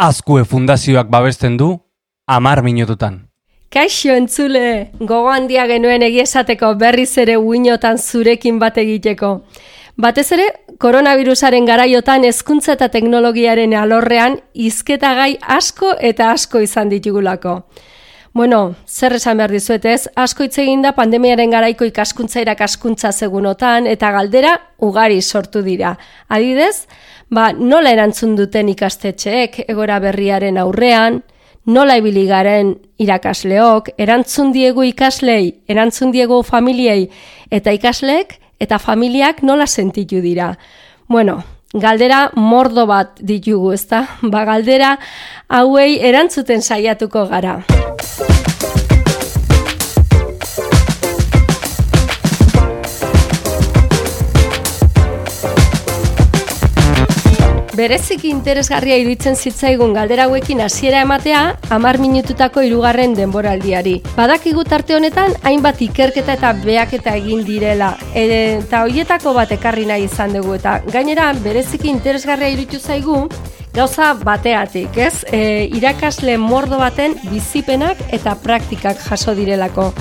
Azkue fundazioak babesten du, amar minututan. Kaixo entzule, gogo handia genuen egiesateko berriz ere uinotan zurekin bat egiteko. Batez ere, koronavirusaren garaiotan hezkuntza eta teknologiaren alorrean izketagai asko eta asko izan ditugulako. Bueno, zer esan behar dizuet ez, asko hitz da pandemiaren garaiko ikaskuntza irakaskuntza segunotan eta galdera ugari sortu dira. Adidez, ba, nola erantzun duten ikastetxeek egora berriaren aurrean, nola ibili garen irakasleok, erantzun diegu ikaslei, erantzun diegu familiei, eta ikasleek eta familiak nola sentitu dira. Bueno, galdera mordo bat ditugu, ezta? Ba, galdera hauei erantzuten saiatuko gara. Berezik interesgarria iruditzen zitzaigun galdera hauekin hasiera ematea hamar minututako hirugarren denboraldiari. Badakigu tarte honetan hainbat ikerketa eta beaketa egin direla eta hoietako bat ekarri nahi izan dugu eta gainera bereziki interesgarria iruditu zaigu gauza bateatik, ez? E, irakasle mordo baten bizipenak eta praktikak jaso direlako.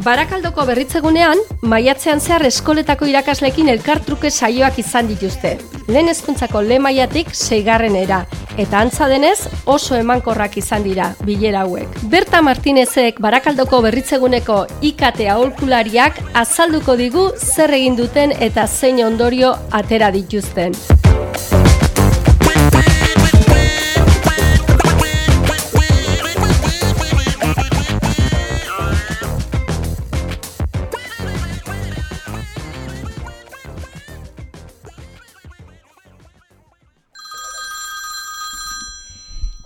Barakaldoko berritzegunean, maiatzean zehar eskoletako irakaslekin elkartruke saioak izan dituzte. Lehen ezkuntzako le maiatik seigarrenera, eta antza denez oso emankorrak izan dira bilera hauek. Berta Martinezek Barakaldoko berritzeguneko ikate aholkulariak azalduko digu zer egin duten eta zein ondorio atera dituzten.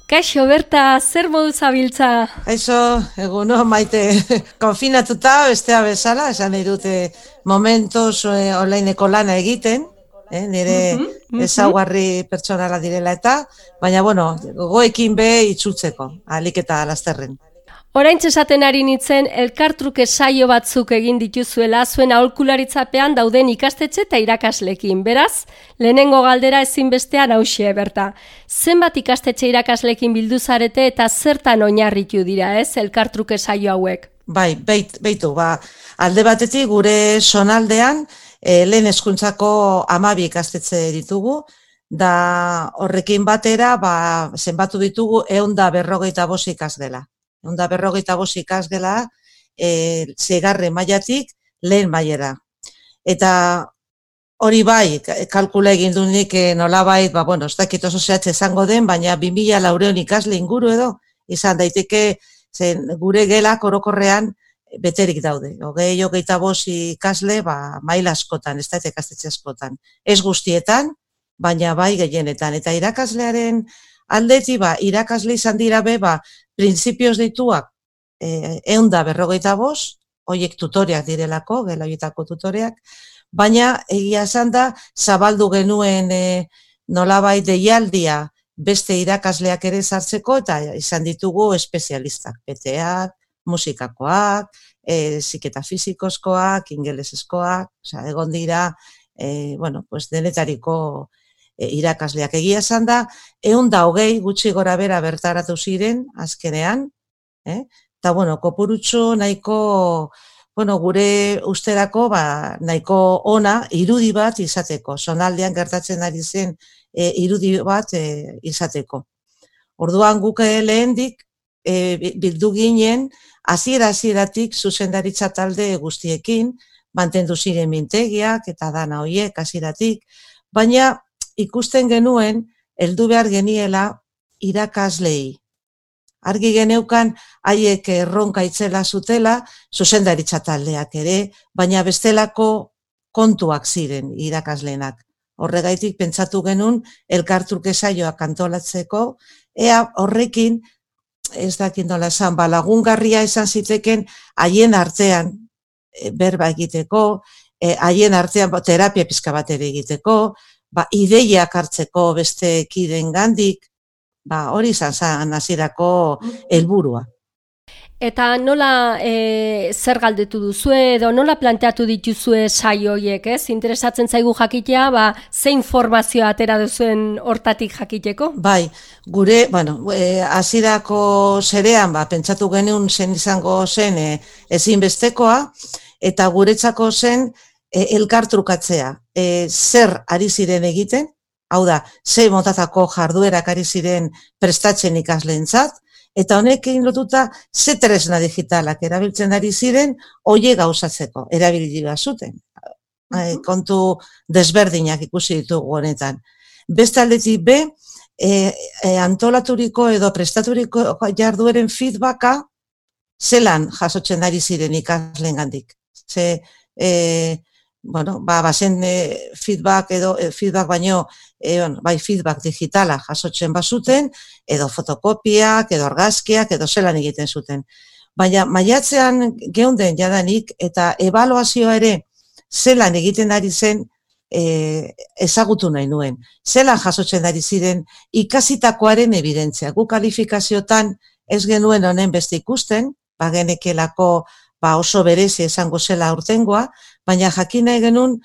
Kaixo, Berta, zer modu zabiltza? Kaixo, eguno, maite, konfinatuta, bestea bezala, esan nahi dute momentos e, onlineko lana egiten, eh, nire mm -hmm, ezaugarri pertsonala direla eta, baina, bueno, goekin be itxultzeko, alik eta lasterren. Orain txesaten ari nintzen, elkartruke saio batzuk egin dituzuela zuen aholkularitzapean dauden ikastetxe eta irakaslekin. Beraz, lehenengo galdera ezinbestean hausie, berta. Zenbat ikastetxe irakaslekin bildu zarete eta zertan oinarritu dira, ez, elkartruke saio hauek? Bai, beit, beitu, ba, alde batetik gure sonaldean, e, lehen eskuntzako amabi ikastetxe ditugu, da horrekin batera, ba, zenbatu ditugu, eunda da berrogeita bosik dela onda berrogeita bost ikasgela, e, zegarre maiatik lehen maiera. Eta hori bai, kalkula egin du nik e, nola bai, ba, bueno, ez dakit oso zehatze izango den, baina 2000 laureon ikasle inguru edo, izan daiteke zen, gure gela korokorrean beterik daude. Ogei, hogeita bost ikasle, ba, maila askotan, ez da ikastetxe askotan. Ez guztietan, baina bai gehienetan. Eta irakaslearen aldeti, ba, irakasle izan dira be, ba, prinsipios dituak eh, eunda berrogeita bost, oiek tutoriak direlako, gela tutoriak, baina egia esan da, zabaldu genuen e, nolabai deialdia beste irakasleak ere sartzeko, eta izan ditugu espezialistak, beteak, musikakoak, e, ziketa fizikozkoak, ingelesezkoak, oza, egon dira, e, bueno, pues denetariko e, irakasleak egia esan da, egun da hogei gutxi gora bera bertaratu ziren, azkenean, eh? eta bueno, kopurutxo nahiko, bueno, gure usterako, ba, nahiko ona, irudi bat izateko, sonaldean gertatzen ari zen e, irudi bat e, izateko. Orduan guk lehendik, e, bildu ginen, hasiera hasieratik zuzendaritza talde guztiekin, mantendu ziren mintegiak eta dana hoiek hasieratik, baina ikusten genuen heldu behar geniela irakaslei. Argi geneukan haiek erronka itzela zutela, zuzendaritza taldeak ere, baina bestelako kontuak ziren irakaslenak. Horregaitik pentsatu genuen elkartruke saioak antolatzeko, ea horrekin, ez dakit nola esan, ba, lagungarria esan ziteken haien artean e, berba egiteko, e, haien artean terapia pizka bat ere egiteko, ba, ideiak hartzeko beste kiden gandik, ba, hori izan zan hasierako helburua. Eta nola e, zer galdetu duzue edo nola planteatu dituzue saio hoiek, ez? Interesatzen zaigu jakitea, ba, ze informazioa atera duzuen hortatik jakiteko? Bai, gure, bueno, e, azirako zerean, ba, pentsatu genuen zen izango zen e, ezinbestekoa, eta guretzako zen e, elkartrukatzea. E, zer ari ziren egiten, hau da, ze motatako jarduerak ari ziren prestatzen ikasleentzat, eta honekin lotuta ze tresna digitalak erabiltzen ari ziren hoie gauzatzeko, erabili zuten. E, kontu desberdinak ikusi ditugu honetan. Beste aldetik be, e, e, antolaturiko edo prestaturiko jardueren feedbacka zelan jasotzen ari ziren ikasleen gandik. Ze, e, bueno, ba, bazen e, feedback edo e, feedback baino, e, on, bai feedback digitala jasotzen bazuten, edo fotokopiak, edo argazkiak, edo zelan egiten zuten. Baina maiatzean geunden jadanik eta evaluazioa ere zelan egiten ari zen e, ezagutu nahi nuen. Zelan jasotzen ari ziren ikasitakoaren evidentzia. Gu kalifikaziotan ez genuen honen beste ikusten, bagenekelako ba oso berezi esango zela urtengoa, baina jakin nahi genuen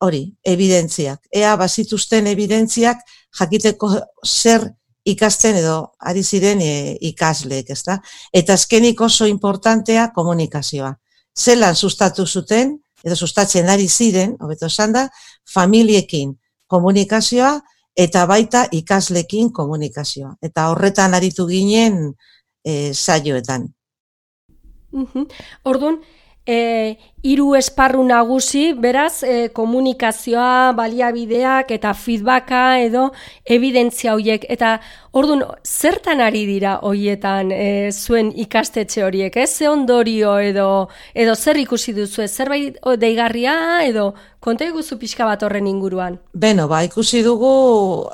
hori, evidentziak. Ea bazituzten evidentziak jakiteko zer ikasten edo ari ziren e, ikasleek, ezta? Eta azkenik oso importantea komunikazioa. Zelan sustatu zuten, edo sustatzen ari ziren, hobeto esan da, familiekin komunikazioa eta baita ikaslekin komunikazioa. Eta horretan aritu ginen e, saioetan. Orduan, e, hiru esparru nagusi, beraz, e, komunikazioa, baliabideak eta feedbacka edo evidentzia horiek. Eta orduan, zertan ari dira horietan e, zuen ikastetxe horiek, ez? Ze ondorio edo, edo zer ikusi duzu, zerbait deigarria edo konta eguzu pixka bat horren inguruan? Beno, ba, ikusi dugu,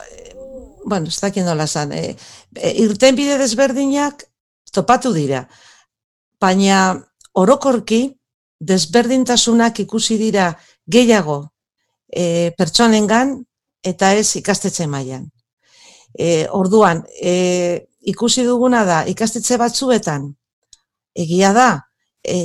bueno, ez dakien nola zan, e, e, irten bide desberdinak topatu dira baina orokorki desberdintasunak ikusi dira gehiago e, pertsonengan eta ez ikastetxe mailan. E, orduan, e, ikusi duguna da ikastetxe batzuetan egia da e,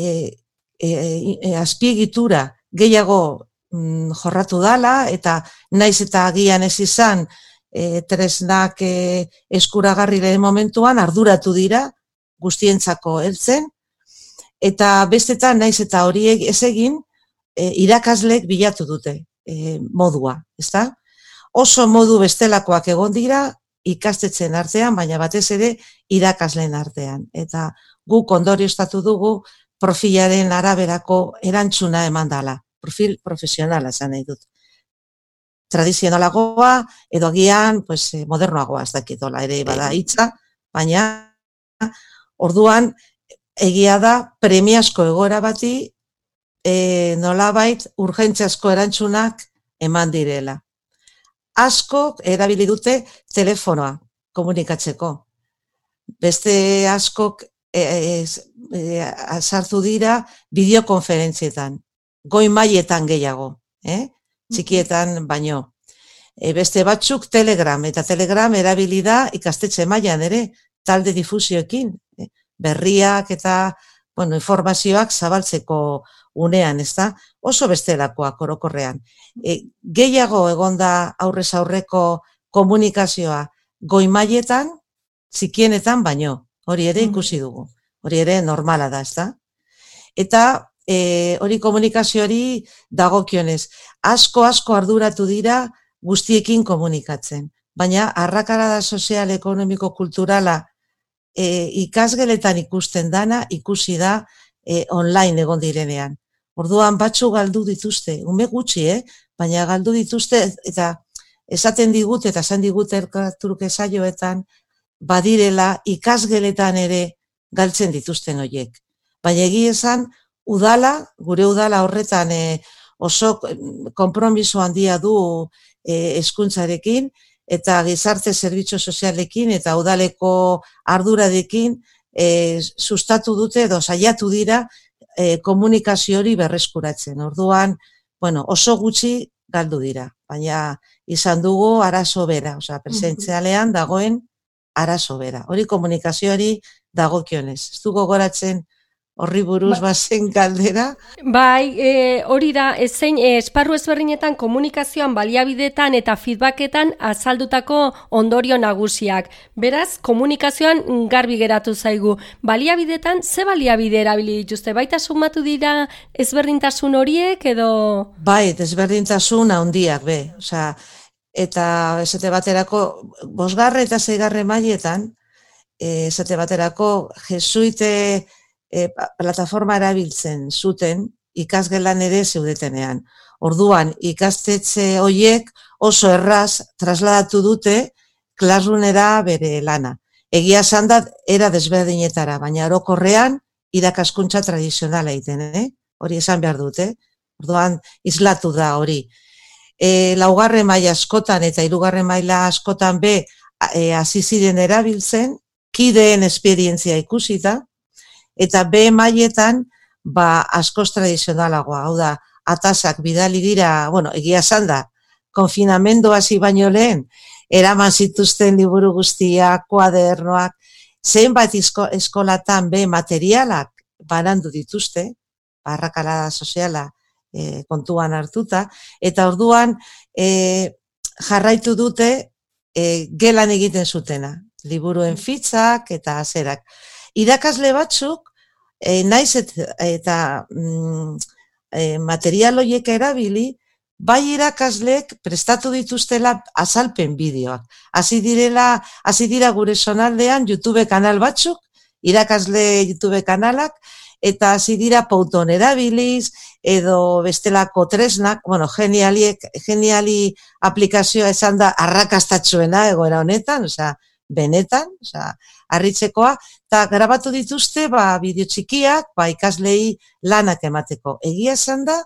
e, e, azpiegitura gehiago mm, jorratu dala eta naiz eta agian ez izan e, tresnak e, eskuragarri momentuan arduratu dira guztientzako heltzen eta bestetan naiz eta horiek ez egin e, irakaslek bilatu dute e, modua, ezta? Oso modu bestelakoak egon dira ikastetzen artean, baina batez ere irakasleen artean. Eta gu kondori estatu dugu profilaren araberako erantzuna eman dala. Profil profesionala esan nahi dut. Tradizionalagoa, edo agian, pues, eh, modernoagoa, ez dakitola ere bada hitza, baina orduan egia da premiazko egora bati e, nolabait urgentziazko erantzunak eman direla. Asko erabili dute telefonoa komunikatzeko. Beste askok e, e, e, sartu dira bideokonferentzietan, goi mailetan gehiago, eh? txikietan baino. E, beste batzuk telegram, eta telegram erabili da ikastetxe mailan ere, talde difusioekin, berriak eta bueno, informazioak zabaltzeko unean, ez da? Oso bestelakoak orokorrean. E, gehiago egonda aurrez aurreko komunikazioa goimailetan, zikienetan baino, hori ere mm. ikusi dugu. Hori ere normala da, ez da? Eta e, hori komunikazioari dagokionez, asko asko arduratu dira guztiekin komunikatzen. Baina arrakarada sozial, ekonomiko, kulturala e, ikasgeletan ikusten dana ikusi da e, online egon direnean. Orduan batzu galdu dituzte, ume gutxi, eh? baina galdu dituzte eta esaten digut eta esan digut erkaturuk esaioetan badirela ikasgeletan ere galtzen dituzten hoiek. Baina egi esan, udala, gure udala horretan e, oso konpromiso handia du e, eskuntzarekin, eta gizarte zerbitzu sozialekin eta udaleko arduradekin e, sustatu dute edo saiatu dira e, komunikazio hori berreskuratzen. Orduan, bueno, oso gutxi galdu dira, baina izan dugu arazo bera, osea, presentzialean dagoen arazo bera. Hori komunikazioari dagokionez. Ez du gogoratzen horri buruz ba, bazen galdera. Bai, e, hori da, zein e, esparru ezberdinetan komunikazioan baliabidetan eta feedbacketan azaldutako ondorio nagusiak. Beraz, komunikazioan garbi geratu zaigu. Baliabidetan, ze baliabide erabili dituzte? Baita sumatu dira ezberdintasun horiek edo... Bai, ezberdintasun handiak be. Osea, eta esate baterako, bosgarre eta zeigarre mailetan, e, esate baterako, jesuite e, plataforma erabiltzen zuten ikasgelan ere zeudetenean. Orduan, ikastetxe hoiek oso erraz trasladatu dute klasrunera bere lana. Egia da era desberdinetara, baina orokorrean irakaskuntza tradizionala egiten, eh? hori esan behar dute. Orduan, islatu da hori. E, laugarren maila askotan eta hirugarren maila askotan be e, hasi ziren erabiltzen, kideen esperientzia ikusita, eta B mailetan ba askoz tradizionalagoa, hau da, atasak bidali dira, bueno, egia esan da, konfinamendu hasi baino lehen, eraman zituzten liburu guztiak, kuadernoak, zenbat eskolatan B materialak banandu dituzte, barrakala soziala e, kontuan hartuta, eta orduan e, jarraitu dute e, gelan egiten zutena, liburuen fitzak eta azerak. Irakasle batzuk e, naiz et, eta mm, e, material horiek erabili, bai irakaslek prestatu dituztela azalpen bideoak. Hasi direla, hasi dira gure sonaldean YouTube kanal batzuk, irakasle YouTube kanalak, eta hasi dira pauton erabiliz, edo bestelako tresnak, bueno, genialiek, geniali aplikazioa esan da arrakastatzuena egoera honetan, osea, benetan, osea, harritzekoa, eta grabatu dituzte, ba, bideo txikiak, ba, ikaslei lanak emateko. Egia esan da,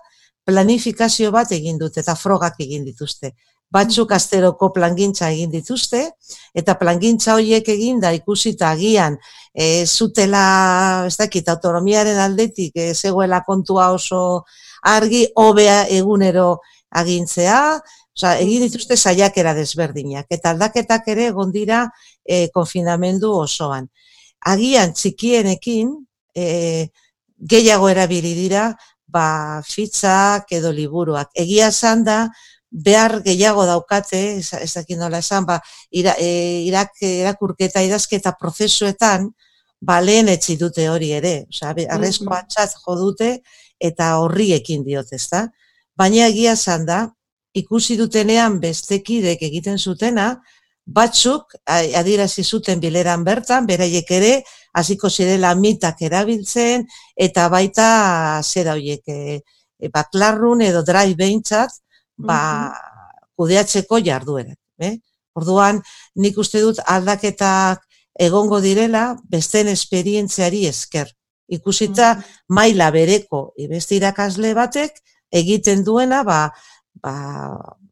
planifikazio bat egin dute, eta frogak egin dituzte. Batzuk asteroko plangintza egin dituzte, eta plangintza horiek egin da ikusita agian, e, zutela, ez dakit, autonomiaren aldetik, e, zegoela kontua oso argi, hobea egunero agintzea, Osa, egin dituzte saiakera desberdinak, eta aldaketak ere gondira e, konfinamendu osoan. Agian txikienekin e, gehiago erabili dira, ba, fitzak edo liburuak. Egia esan da, behar gehiago daukate, ez dakit nola esan, ba, ira, e, irak, irakurketa idazketa prozesuetan, ba, lehen etzi dute hori ere. Osa, arrezko atxat jo dute, eta horriekin diote, ezta? Baina egia esan da, ikusi dutenean bestekidek egiten zutena, batzuk adierazi zuten bileran bertan, beraiek ere, hasiko zirela mitak erabiltzen, eta baita zera horiek, e, e, baklarrun edo drive behintzat, ba, kudeatzeko jarduera. Eh? Orduan, nik uste dut aldaketak egongo direla, besten esperientziari esker. Ikusita, maila bereko, beste irakasle batek, egiten duena, ba, ba,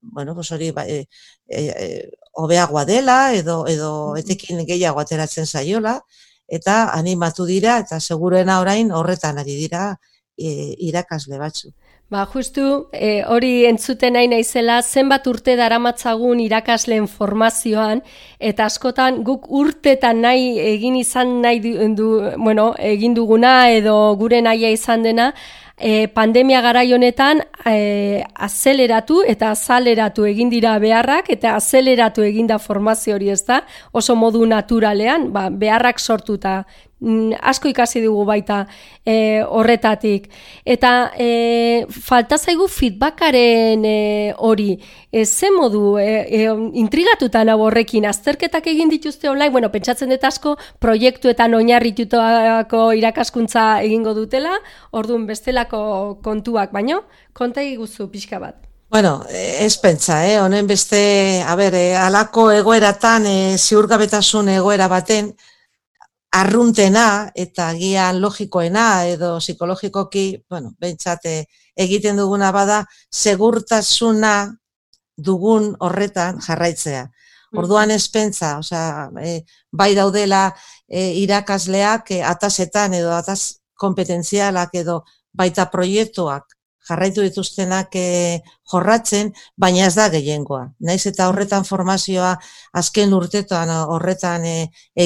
bueno, pues hori, ba, e, e, e, dela, edo, edo etekin gehiago ateratzen zaiola, eta animatu dira, eta seguruena orain horretan ari dira e, irakasle batzu. Ba, justu, e, hori entzuten nahi naizela, zenbat urte daramatzagun irakasleen formazioan, eta askotan guk urtetan nahi egin izan nahi du, bueno, egin duguna edo gure nahia izan dena, e, pandemia garai honetan e, azeleratu eta azaleratu egin dira beharrak eta azeleratu eginda formazio hori ez da, oso modu naturalean, ba, beharrak sortuta asko ikasi dugu baita e, horretatik. Eta e, falta zaigu feedbackaren e, hori, e, ze modu e, e, intrigatuta nago horrekin, azterketak egin dituzte online, bueno, pentsatzen dut asko proiektuetan oinarritutako irakaskuntza egingo dutela, orduan bestelako kontuak, baino, konta guzu pixka bat. Bueno, ez pentsa, eh? honen beste, a ber, eh, alako egoeratan, eh, ziurgabetasun egoera baten, arruntena eta gian logikoena edo psikologikoki, bueno, bentsate egiten duguna bada, segurtasuna dugun horretan jarraitzea. Orduan ez pentsa, osea, e, bai daudela e, irakasleak e, atasetan edo ataz kompetentzialak edo baita proiektuak jarraitu dituztenak e, jorratzen, baina ez da gehiengoa. Naiz eta horretan formazioa azken urtetan horretan e,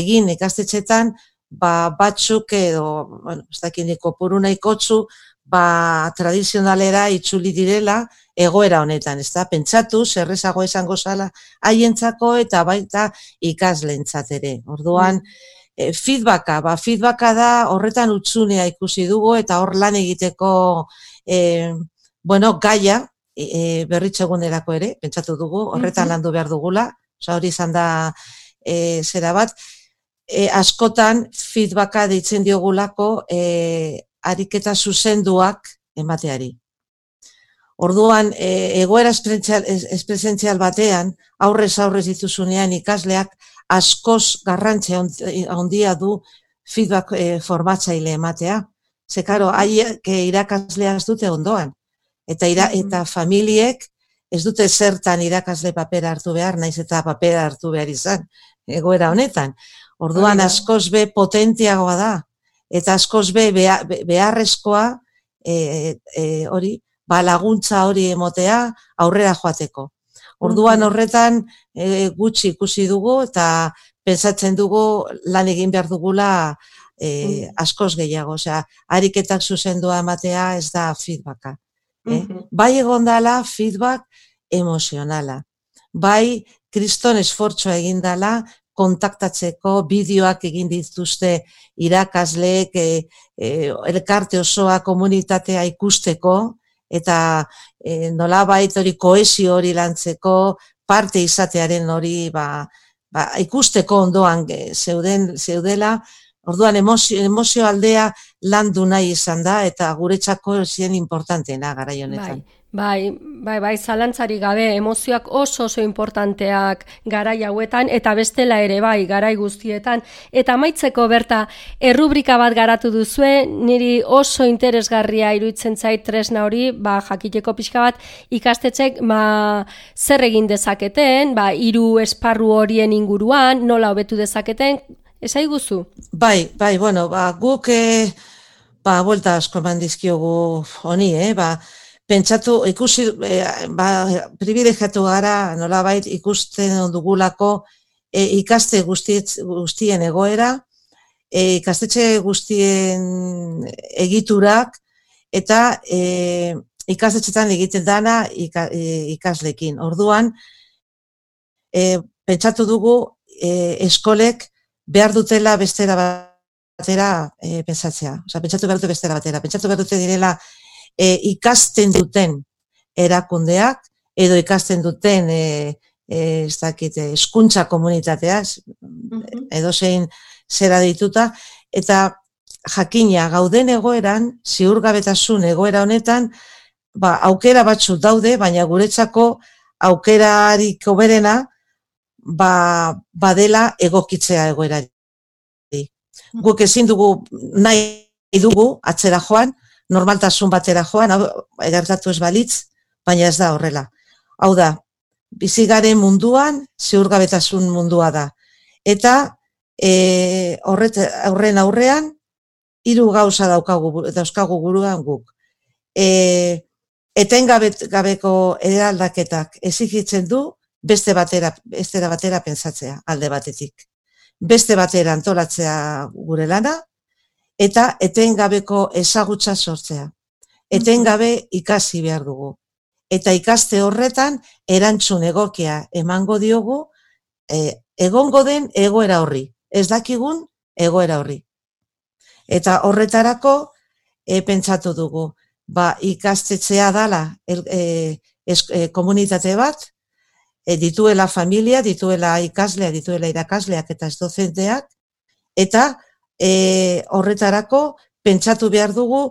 egin ikastetxetan, ba, batzuk edo, bueno, ez dakiniko puru nahikotzu, ba, tradizionalera itzuli direla egoera honetan, ez da, pentsatu, zerrezago esango zala haientzako eta baita ikaslentzat ere. Orduan, e, feedbacka, ba, feedbacka da horretan utzunea ikusi dugu eta hor lan egiteko e, bueno, gaia e, e berritxegunerako ere, pentsatu dugu, horretan landu behar dugula, oza, hori izan da e, zera bat, e, askotan feedbacka deitzen diogulako e, ariketa zuzenduak emateari. Orduan, e, egoera espresentzial batean, aurrez aurrez dituzunean ikasleak askoz garrantze handia du feedback e, formatzaile ematea. Ze karo, haiek irakaslea ez dute ondoan. Eta, ira, eta familiek ez dute zertan irakasle papera hartu behar, naiz eta papera hartu behar izan, egoera honetan. Orduan askoz be potentiagoa da, eta askoz be beharrezkoa e, e, hori, ba laguntza hori emotea aurrera joateko. Orduan horretan e, gutxi ikusi dugu eta pensatzen dugu lan egin behar dugula e, askoz gehiago. Osea, ariketak zuzendua ematea ez da feedbacka. Eh? Bai egon dala feedback emozionala. Bai kriston esfortzoa egin dala kontaktatzeko bideoak egin dituzte irakasleek e, e, elkarte osoa komunitatea ikusteko eta e, nolabait hori koesio hori lantzeko parte izatearen hori ba, ba, ikusteko ondoan zeuden zeudela orduan emozio, emozio aldea landu nahi izan da eta guretzako zien importanteena garaionetan. Bai. Bai, bai, bai, zalantzari gabe, emozioak oso oso importanteak garai hauetan, eta bestela ere bai, garai guztietan. Eta maitzeko berta, errubrika bat garatu duzue, niri oso interesgarria iruditzen zait tresna hori, ba, jakiteko pixka bat, ikastetxek, ba, zer egin dezaketen, ba, hiru esparru horien inguruan, nola hobetu dezaketen, esai guzu? Bai, bai, bueno, ba, guk, e, ba, buelta asko mandizkiogu honi, eh, ba, pentsatu ikusi e, ba privilegiatu gara nolabait ikusten dugulako e, ikaste guztiet, guztien egoera e, ikastetxe guztien egiturak eta e, ikastetxetan egiten dana e, ikaslekin. Orduan e, pentsatu dugu e, eskolek behar dutela bestera batera e, pentsatzea. Osa, pentsatu behar dute bestera batera. Pentsatu behar dute direla e, ikasten duten erakundeak edo ikasten duten e, e, ez dakit, eskuntza komunitatea, edo zein zera dituta, eta jakina gauden egoeran, ziurgabetasun egoera honetan, ba, aukera batzu daude, baina guretzako aukerarik oberena, ba, badela egokitzea egoerari. Guk ezin dugu nahi dugu atzera joan, normaltasun batera joan, egertatu ez balitz, baina ez da horrela. Hau da, bizigaren munduan, ziurgabetasun mundua da. Eta e, horret, aurren aurrean, hiru gauza daukagu, dauzkagu guruan guk. E, eten gabeko eraldaketak ezigitzen du, beste batera, beste batera pensatzea, alde batetik. Beste batera antolatzea gure lana, eta etengabeko ezagutza sortzea. Etengabe ikasi behar dugu. Eta ikaste horretan erantzun egokia emango diogu e, egongo den egoera horri. Ez dakigun egoera horri. Eta horretarako e, pentsatu dugu, ba ikastetzea dala e, e, komunitate bat, e, dituela familia, dituela ikaslea, dituela irakasleak eta ez dozenteak, eta e, horretarako pentsatu behar dugu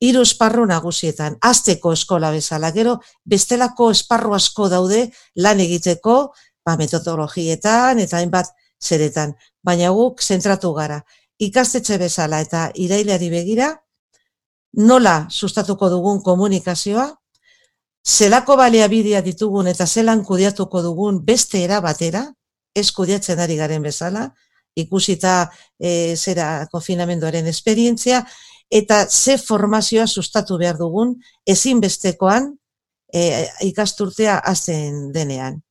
hiru esparru nagusietan, azteko eskola bezala, gero bestelako esparru asko daude lan egiteko, ba, metodologietan eta hainbat zeretan, baina guk zentratu gara. Ikastetxe bezala eta irailari begira, nola sustatuko dugun komunikazioa, zelako baliabidea ditugun eta zelan kudiatuko dugun beste era batera, ez kudiatzen ari garen bezala, ikusita e, zera konfinamenduaren esperientzia, eta ze formazioa sustatu behar dugun ezinbestekoan e, ikasturtea hazen denean.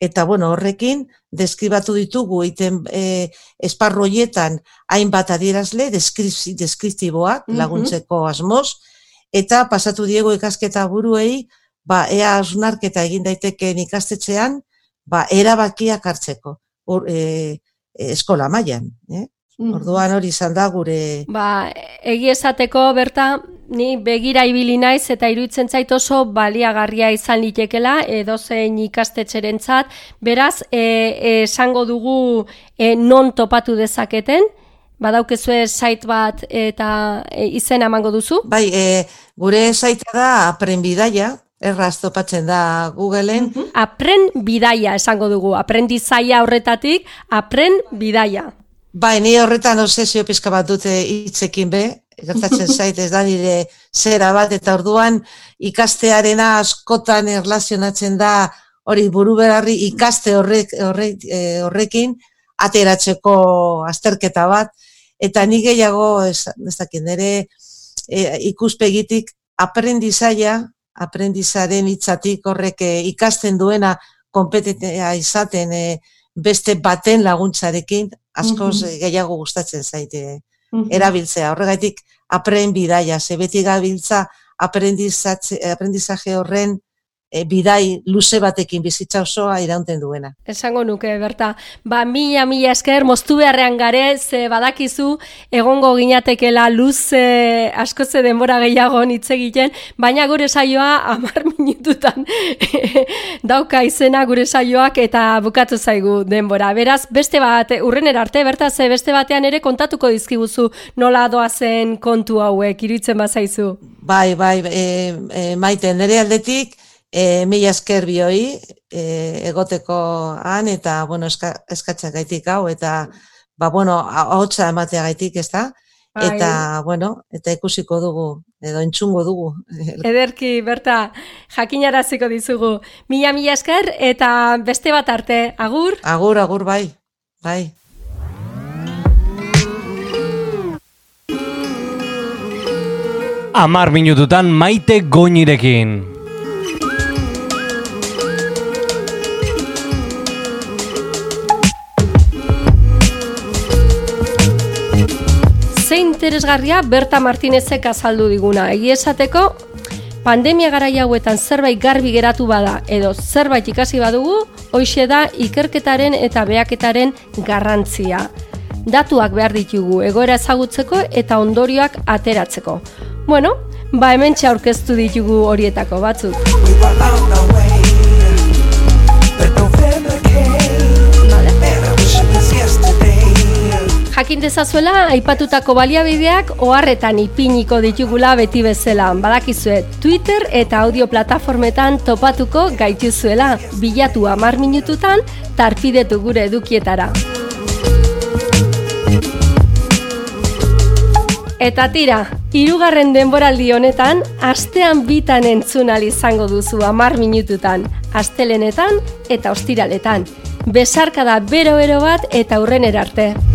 Eta, bueno, horrekin, deskribatu ditugu iten e, esparroietan hainbat adierazle, deskriptiboak laguntzeko asmoz, eta pasatu diego ikasketa buruei, ba, ea asnarketa egin daitekeen ikastetxean, ba, erabakiak hartzeko, or, e, eskola mailan. Eh? Mhm. Orduan hori izan da gure... Ba, egi esateko, berta, ni begira ibili naiz eta iruditzen zait oso baliagarria izan litekela edo zein ikastetxerentzat. Beraz, e, esango dugu e, non topatu dezaketen, badaukezue site bat eta e, izen emango duzu? Bai, e, gure saita da apren bidaia, erraz topatzen da Googleen. Mm Apren bidaia esango dugu, aprendizaia horretatik, apren bidaia. Bai, ni horretan obsesio pizka bat dute hitzekin be, gertatzen zait ez da nire zera bat, eta orduan ikastearena askotan erlazionatzen da hori buru berarri ikaste horrek, horrek, e, horrekin ateratzeko azterketa bat, eta ni gehiago ez, ez dakit, nire e, ikuspegitik aprendizaia, aprendizaren hitzatik horrek e, ikasten duena kompetentea izaten e, beste baten laguntzarekin, askoz mm gehiago gustatzen zaite erabiltzea. Horregatik, apren bidaia, ze beti gabiltza aprendizaje horren e, bidai luze batekin bizitza osoa iraunten duena. Esango nuke, berta, ba, mila, mila esker, moztu beharrean gare, ze badakizu, egongo ginatekela luze askotze denbora gehiago hitz egiten, baina gure saioa amar minututan dauka izena gure saioak eta bukatu zaigu denbora. Beraz, beste bat, urren arte, berta, ze beste batean ere kontatuko dizkiguzu nola doazen kontu hauek, iruditzen bazaizu. Bai, bai, e, e, maite, nire aldetik, e, mila esker bioi e, egoteko han eta bueno, eska, eskatzea gaitik hau eta ba, bueno, hotza ematea gaitik ez da bai. eta bueno, eta ikusiko dugu edo entzungo dugu. Ederki, berta, jakinaraziko dizugu. Mila, mila esker, eta beste bat arte, agur? Agur, agur, bai, bai. Amar minututan maite goinirekin. interesgarria Berta Martinezek azaldu diguna. Egi esateko, pandemia gara hauetan zerbait garbi geratu bada edo zerbait ikasi badugu, hoxe da ikerketaren eta beaketaren garrantzia. Datuak behar ditugu egoera ezagutzeko eta ondorioak ateratzeko. Bueno, ba hemen aurkeztu ditugu horietako batzuk. Jakin dezazuela, aipatutako baliabideak oharretan ipiniko ditugula beti bezala. Badakizue, Twitter eta audio plataformetan topatuko gaituzuela. Bilatu amar minututan, tarpidetu gure edukietara. Eta tira, hirugarren denboraldi honetan, astean bitan entzun izango duzu amar minututan, astelenetan eta ostiraletan. Besarka da bero-bero bat eta hurren erarte.